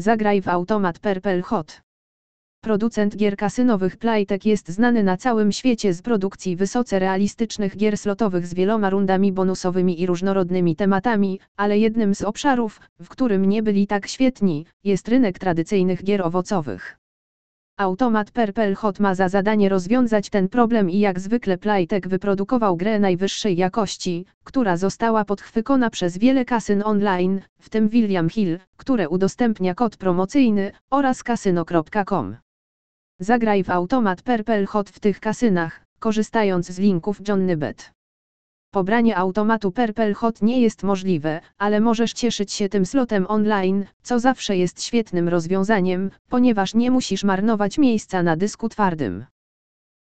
Zagraj w automat Purple Hot. Producent gier kasynowych Playtech jest znany na całym świecie z produkcji wysoce realistycznych gier slotowych z wieloma rundami bonusowymi i różnorodnymi tematami, ale jednym z obszarów, w którym nie byli tak świetni, jest rynek tradycyjnych gier owocowych. Automat Purple Hot ma za zadanie rozwiązać ten problem i jak zwykle Playtech wyprodukował grę najwyższej jakości, która została podchwycona przez wiele kasyn online, w tym William Hill, które udostępnia kod promocyjny, oraz kasyno.com. Zagraj w automat Purple Hot w tych kasynach, korzystając z linków JohnnyBet. Pobranie automatu Purple Hot nie jest możliwe, ale możesz cieszyć się tym slotem online, co zawsze jest świetnym rozwiązaniem, ponieważ nie musisz marnować miejsca na dysku twardym.